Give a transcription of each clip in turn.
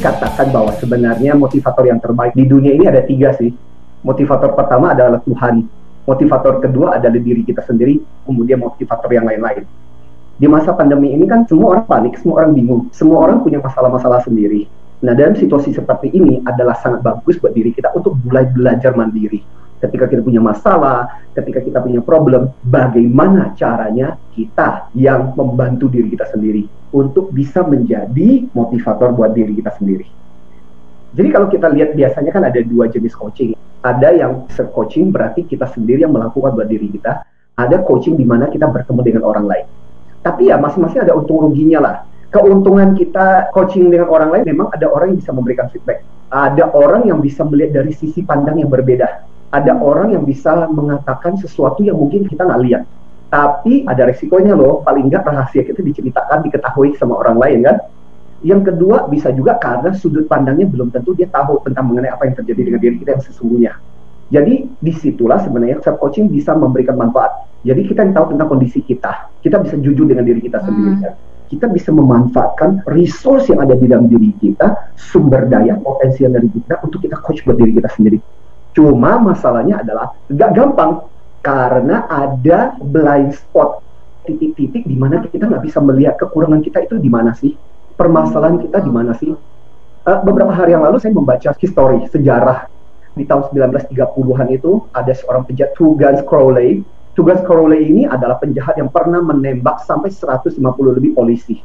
dikatakan bahwa sebenarnya motivator yang terbaik di dunia ini ada tiga sih. Motivator pertama adalah Tuhan. Motivator kedua adalah diri kita sendiri, kemudian motivator yang lain-lain. Di masa pandemi ini kan semua orang panik, semua orang bingung, semua orang punya masalah-masalah sendiri. Nah, dalam situasi seperti ini adalah sangat bagus buat diri kita untuk mulai belajar mandiri ketika kita punya masalah, ketika kita punya problem, bagaimana caranya kita yang membantu diri kita sendiri untuk bisa menjadi motivator buat diri kita sendiri. Jadi kalau kita lihat biasanya kan ada dua jenis coaching. Ada yang self coaching berarti kita sendiri yang melakukan buat diri kita. Ada coaching di mana kita bertemu dengan orang lain. Tapi ya masing-masing ada untung ruginya lah. Keuntungan kita coaching dengan orang lain memang ada orang yang bisa memberikan feedback. Ada orang yang bisa melihat dari sisi pandang yang berbeda ada orang yang bisa mengatakan sesuatu yang mungkin kita nggak lihat. Tapi ada resikonya loh, paling nggak rahasia kita diceritakan, diketahui sama orang lain kan. Yang kedua bisa juga karena sudut pandangnya belum tentu dia tahu tentang mengenai apa yang terjadi dengan diri kita yang sesungguhnya. Jadi di situlah sebenarnya self coaching bisa memberikan manfaat. Jadi kita yang tahu tentang kondisi kita, kita bisa jujur dengan diri kita sendiri. Hmm. Kan? Kita bisa memanfaatkan resource yang ada di dalam diri kita, sumber daya, potensi yang dari kita untuk kita coach buat diri kita sendiri. Cuma masalahnya adalah gak gampang karena ada blind spot titik-titik di mana kita nggak bisa melihat kekurangan kita itu di mana sih, permasalahan kita di mana sih. Uh, beberapa hari yang lalu saya membaca histori sejarah di tahun 1930-an itu ada seorang penjahat Tugas Crowley. Tugas Crowley ini adalah penjahat yang pernah menembak sampai 150 lebih polisi.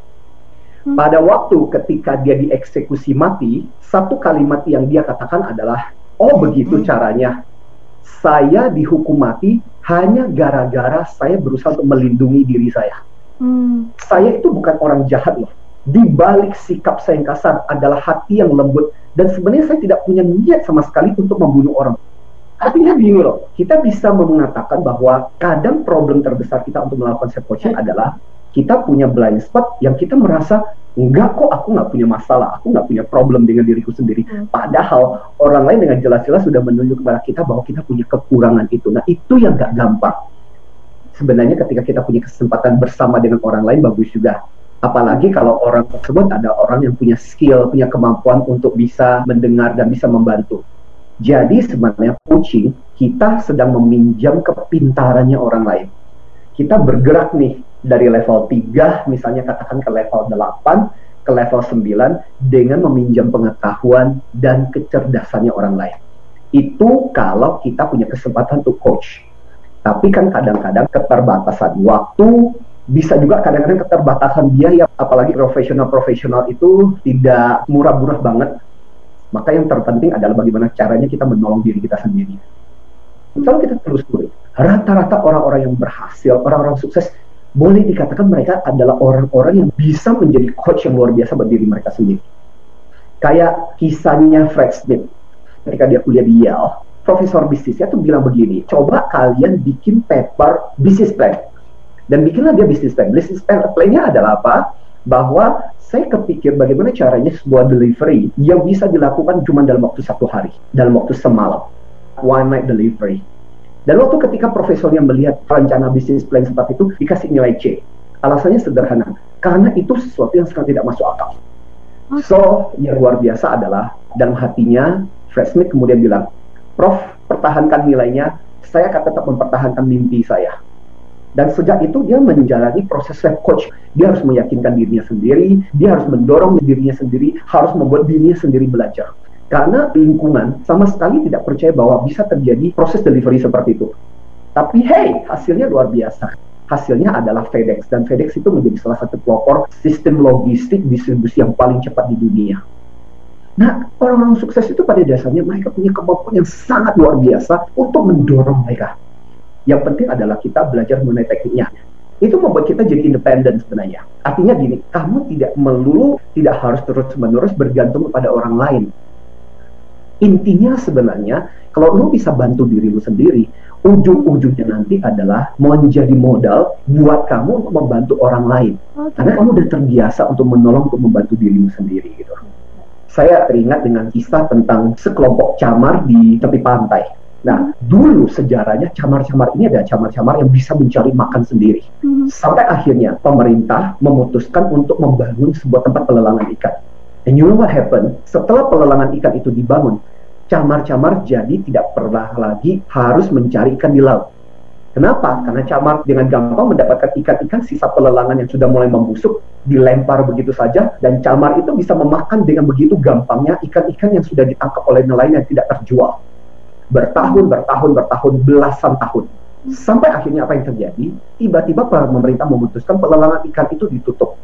Hmm. Pada waktu ketika dia dieksekusi mati, satu kalimat yang dia katakan adalah Oh begitu hmm. caranya. Saya dihukum mati hanya gara-gara saya berusaha untuk melindungi diri saya. Hmm. Saya itu bukan orang jahat loh. Di balik sikap saya yang kasar adalah hati yang lembut dan sebenarnya saya tidak punya niat sama sekali untuk membunuh orang. Artinya gini loh, kita bisa mengatakan bahwa kadang problem terbesar kita untuk melakukan self coaching adalah kita punya blind spot yang kita merasa enggak kok aku nggak punya masalah, aku nggak punya problem dengan diriku sendiri. Hmm. Padahal orang lain dengan jelas-jelas sudah menunjuk kepada kita bahwa kita punya kekurangan itu. Nah itu yang nggak gampang. Sebenarnya ketika kita punya kesempatan bersama dengan orang lain bagus juga. Apalagi kalau orang tersebut ada orang yang punya skill, punya kemampuan untuk bisa mendengar dan bisa membantu. Jadi sebenarnya coaching kita sedang meminjam kepintarannya orang lain. Kita bergerak nih dari level 3 misalnya katakan ke level 8 ke level 9 dengan meminjam pengetahuan dan kecerdasannya orang lain. Itu kalau kita punya kesempatan untuk coach. Tapi kan kadang-kadang keterbatasan waktu, bisa juga kadang-kadang keterbatasan biaya, apalagi profesional-profesional itu tidak murah-murah banget. Maka yang terpenting adalah bagaimana caranya kita menolong diri kita sendiri. Kalau kita terus telusuri, rata-rata orang-orang yang berhasil, orang-orang sukses boleh dikatakan mereka adalah orang-orang yang bisa menjadi coach yang luar biasa buat diri mereka sendiri. Kayak kisahnya Fred Smith ketika dia kuliah di Yale, profesor bisnisnya tuh bilang begini, coba kalian bikin paper business plan. Dan bikinlah dia business plan. Business plan plan-nya adalah apa? Bahwa saya kepikir bagaimana caranya sebuah delivery yang bisa dilakukan cuma dalam waktu satu hari, dalam waktu semalam. One night delivery dan waktu ketika profesornya melihat rencana bisnis plan seperti itu, dikasih nilai C. Alasannya sederhana, karena itu sesuatu yang sangat tidak masuk akal. So, yang luar biasa adalah dalam hatinya, Fred Smith kemudian bilang, Prof, pertahankan nilainya, saya akan tetap mempertahankan mimpi saya. Dan sejak itu dia menjalani proses self coach. Dia harus meyakinkan dirinya sendiri, dia harus mendorong dirinya sendiri, harus membuat dirinya sendiri belajar. Karena lingkungan sama sekali tidak percaya bahwa bisa terjadi proses delivery seperti itu. Tapi hey, hasilnya luar biasa. Hasilnya adalah FedEx dan FedEx itu menjadi salah satu pelopor sistem logistik distribusi yang paling cepat di dunia. Nah, orang-orang sukses itu pada dasarnya mereka punya kemampuan yang sangat luar biasa untuk mendorong mereka. Yang penting adalah kita belajar mengenai tekniknya. Itu membuat kita jadi independen sebenarnya. Artinya gini, kamu tidak melulu, tidak harus terus-menerus bergantung kepada orang lain intinya sebenarnya kalau lu bisa bantu diri lu sendiri ujung-ujungnya nanti adalah menjadi modal buat kamu untuk membantu orang lain okay. karena kamu udah terbiasa untuk menolong untuk membantu dirimu sendiri gitu saya teringat dengan kisah tentang sekelompok camar di tepi pantai Nah, dulu sejarahnya camar-camar ini ada camar-camar yang bisa mencari makan sendiri. Hmm. Sampai akhirnya pemerintah memutuskan untuk membangun sebuah tempat pelelangan ikan And you know what happened? Setelah pelelangan ikan itu dibangun, camar-camar jadi tidak pernah lagi harus mencari ikan di laut. Kenapa? Karena camar dengan gampang mendapatkan ikan-ikan sisa pelelangan yang sudah mulai membusuk, dilempar begitu saja, dan camar itu bisa memakan dengan begitu gampangnya ikan-ikan yang sudah ditangkap oleh nelayan yang tidak terjual. Bertahun, bertahun, bertahun, belasan tahun. Sampai akhirnya apa yang terjadi? Tiba-tiba pemerintah memutuskan pelelangan ikan itu ditutup.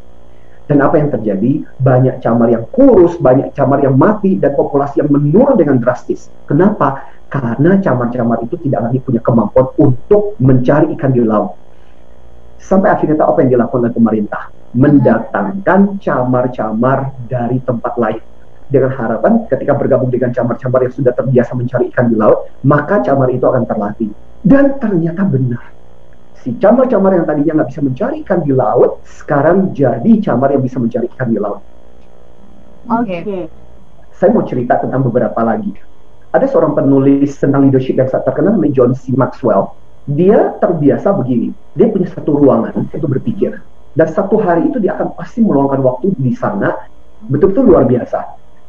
Dan apa yang terjadi? Banyak camar yang kurus, banyak camar yang mati, dan populasi yang menurun dengan drastis. Kenapa? karena camar-camar itu tidak lagi punya kemampuan untuk mencari ikan di laut. Sampai akhirnya tahu apa yang dilakukan oleh pemerintah, mendatangkan camar-camar dari tempat lain. Dengan harapan ketika bergabung dengan camar-camar yang sudah terbiasa mencari ikan di laut, maka camar itu akan terlatih. Dan ternyata benar. Si camar-camar yang tadinya nggak bisa mencari ikan di laut, sekarang jadi camar yang bisa mencari ikan di laut. Oke. Okay. Saya mau cerita tentang beberapa lagi ada seorang penulis tentang leadership yang sangat terkenal namanya John C. Maxwell. Dia terbiasa begini, dia punya satu ruangan untuk berpikir. Dan satu hari itu dia akan pasti meluangkan waktu di sana, betul-betul luar biasa.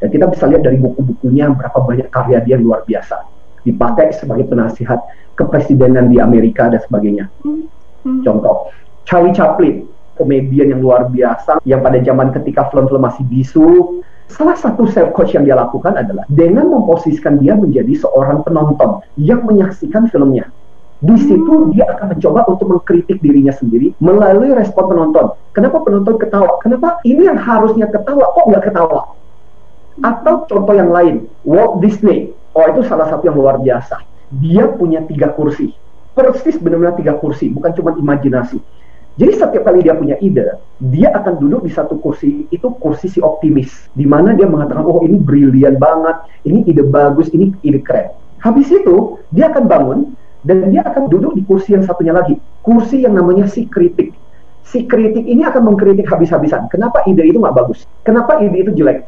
Dan kita bisa lihat dari buku-bukunya berapa banyak karya dia yang luar biasa. Dipakai sebagai penasihat kepresidenan di Amerika dan sebagainya. Hmm. Contoh, Charlie Chaplin, komedian yang luar biasa, yang pada zaman ketika film-film masih bisu, Salah satu self coach yang dia lakukan adalah dengan memposisikan dia menjadi seorang penonton yang menyaksikan filmnya. Di situ dia akan mencoba untuk mengkritik dirinya sendiri melalui respon penonton. Kenapa penonton ketawa? Kenapa ini yang harusnya ketawa kok nggak ketawa? Atau contoh yang lain, Walt Disney. Oh itu salah satu yang luar biasa. Dia punya tiga kursi. Persis benar-benar tiga kursi, bukan cuma imajinasi jadi setiap kali dia punya ide, dia akan duduk di satu kursi, itu kursi si optimis. Di mana dia mengatakan, oh ini brilian banget, ini ide bagus, ini ide keren. Habis itu, dia akan bangun, dan dia akan duduk di kursi yang satunya lagi. Kursi yang namanya si kritik. Si kritik ini akan mengkritik habis-habisan. Kenapa ide itu nggak bagus? Kenapa ide itu jelek?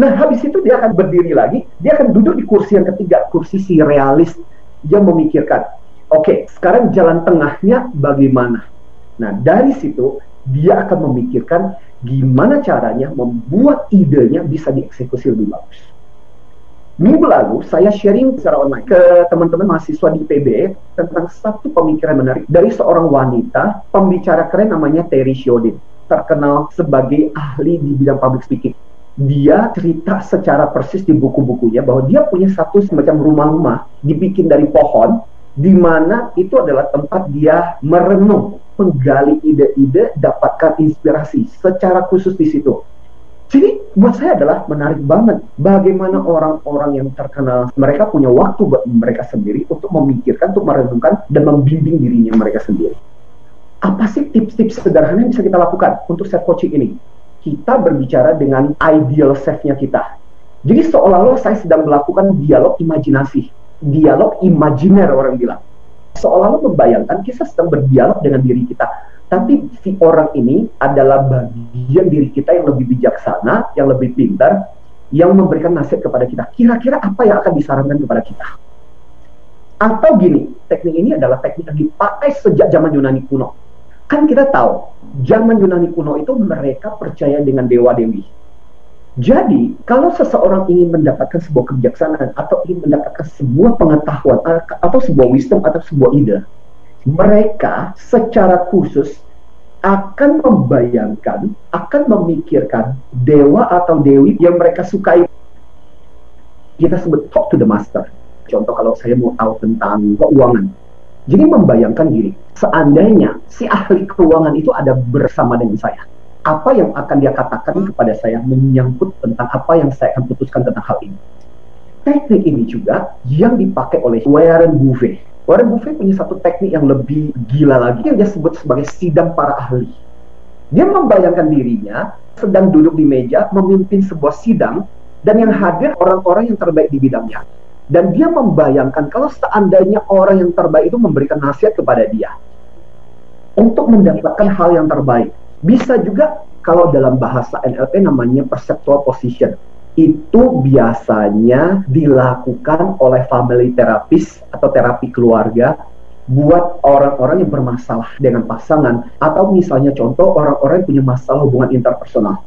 Nah, habis itu dia akan berdiri lagi, dia akan duduk di kursi yang ketiga, kursi si realis yang memikirkan. Oke, okay, sekarang jalan tengahnya bagaimana? Nah, dari situ dia akan memikirkan gimana caranya membuat idenya bisa dieksekusi lebih bagus. Minggu lalu saya sharing secara online ke teman-teman mahasiswa di PB tentang satu pemikiran menarik dari seorang wanita pembicara keren namanya Terry Shodin, terkenal sebagai ahli di bidang public speaking. Dia cerita secara persis di buku-bukunya bahwa dia punya satu semacam rumah-rumah dibikin dari pohon di mana itu adalah tempat dia merenung menggali ide-ide, dapatkan inspirasi secara khusus di situ. Jadi buat saya adalah menarik banget bagaimana orang-orang yang terkenal mereka punya waktu buat mereka sendiri untuk memikirkan, untuk merenungkan dan membimbing dirinya mereka sendiri. Apa sih tips-tips sederhana yang bisa kita lakukan untuk self coaching ini? Kita berbicara dengan ideal self-nya kita. Jadi seolah-olah saya sedang melakukan dialog imajinasi, dialog imajiner orang bilang seolah-olah membayangkan kita sedang berdialog dengan diri kita. Tapi si orang ini adalah bagian diri kita yang lebih bijaksana, yang lebih pintar, yang memberikan nasihat kepada kita. Kira-kira apa yang akan disarankan kepada kita? Atau gini, teknik ini adalah teknik yang dipakai sejak zaman Yunani kuno. Kan kita tahu, zaman Yunani kuno itu mereka percaya dengan dewa-dewi jadi, kalau seseorang ingin mendapatkan sebuah kebijaksanaan atau ingin mendapatkan sebuah pengetahuan atau sebuah wisdom atau sebuah ide, mereka secara khusus akan membayangkan, akan memikirkan dewa atau dewi yang mereka sukai. Kita sebut talk to the master. Contoh kalau saya mau tahu tentang keuangan. Jadi membayangkan diri, seandainya si ahli keuangan itu ada bersama dengan saya apa yang akan dia katakan kepada saya menyangkut tentang apa yang saya akan putuskan tentang hal ini. Teknik ini juga yang dipakai oleh Warren Buffett. Warren Buffett punya satu teknik yang lebih gila lagi yang dia sebut sebagai sidang para ahli. Dia membayangkan dirinya sedang duduk di meja memimpin sebuah sidang dan yang hadir orang-orang yang terbaik di bidangnya. Dan dia membayangkan kalau seandainya orang yang terbaik itu memberikan nasihat kepada dia untuk mendapatkan hal yang terbaik bisa juga kalau dalam bahasa NLP namanya perceptual position. Itu biasanya dilakukan oleh family therapist atau terapi keluarga buat orang-orang yang bermasalah dengan pasangan atau misalnya contoh orang-orang yang punya masalah hubungan interpersonal.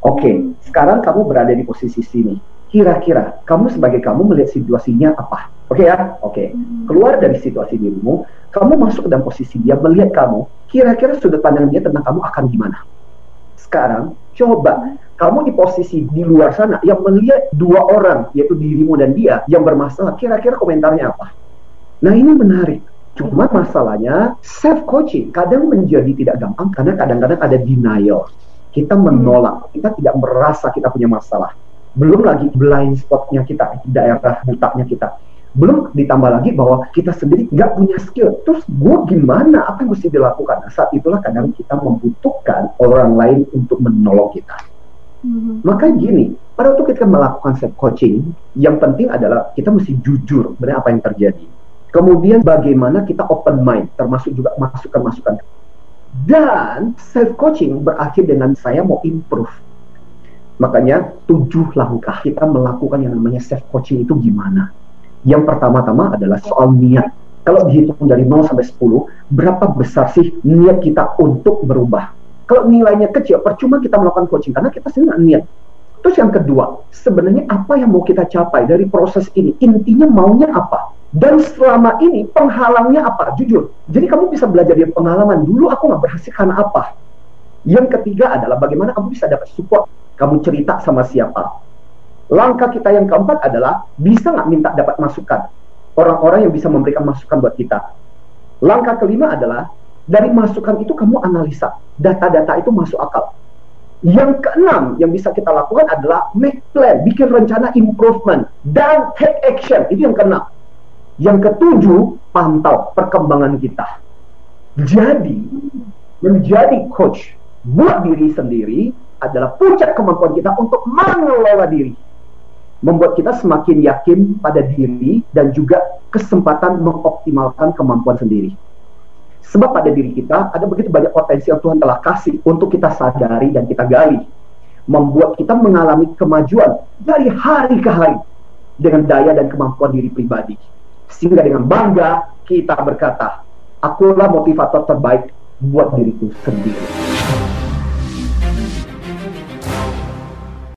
Oke, okay, sekarang kamu berada di posisi sini. Kira-kira kamu sebagai kamu melihat situasinya apa? Oke okay ya? Oke. Okay. Hmm. Keluar dari situasi dirimu, kamu masuk ke dalam posisi dia melihat kamu. Kira-kira sudut pandang dia tentang kamu akan gimana? Sekarang coba kamu di posisi di luar sana yang melihat dua orang yaitu dirimu dan dia yang bermasalah. Kira-kira komentarnya apa? Nah ini menarik. Cuma masalahnya self coaching kadang menjadi tidak gampang karena kadang-kadang ada denial kita menolak, kita tidak merasa kita punya masalah. Belum lagi blind spotnya kita, daerah butanya kita. Belum ditambah lagi bahwa kita sendiri nggak punya skill. Terus gue gimana? Apa yang mesti dilakukan? Nah, saat itulah kadang kita membutuhkan orang lain untuk menolong kita. Mm-hmm. Maka gini, pada waktu kita melakukan self coaching, yang penting adalah kita mesti jujur benar apa yang terjadi. Kemudian bagaimana kita open mind, termasuk juga masukan-masukan dan self coaching berakhir dengan saya mau improve. Makanya tujuh langkah kita melakukan yang namanya self coaching itu gimana? Yang pertama-tama adalah soal niat. Kalau dihitung dari 0 sampai 10, berapa besar sih niat kita untuk berubah? Kalau nilainya kecil, percuma kita melakukan coaching karena kita sendiri nggak niat. Terus yang kedua, sebenarnya apa yang mau kita capai dari proses ini? Intinya maunya apa? Dan selama ini penghalangnya apa? Jujur. Jadi kamu bisa belajar dari pengalaman. Dulu aku nggak berhasil karena apa? Yang ketiga adalah bagaimana kamu bisa dapat support. Kamu cerita sama siapa. Langkah kita yang keempat adalah bisa nggak minta dapat masukan. Orang-orang yang bisa memberikan masukan buat kita. Langkah kelima adalah dari masukan itu kamu analisa. Data-data itu masuk akal. Yang keenam yang bisa kita lakukan adalah make plan, bikin rencana improvement, dan take action. Itu yang keenam. Yang ketujuh, pantau perkembangan kita. Jadi, menjadi coach buat diri sendiri adalah puncak kemampuan kita untuk mengelola diri. Membuat kita semakin yakin pada diri dan juga kesempatan mengoptimalkan kemampuan sendiri. Sebab pada diri kita ada begitu banyak potensi yang Tuhan telah kasih untuk kita sadari dan kita gali. Membuat kita mengalami kemajuan dari hari ke hari dengan daya dan kemampuan diri pribadi. Sehingga dengan bangga kita berkata, akulah motivator terbaik buat diriku sendiri.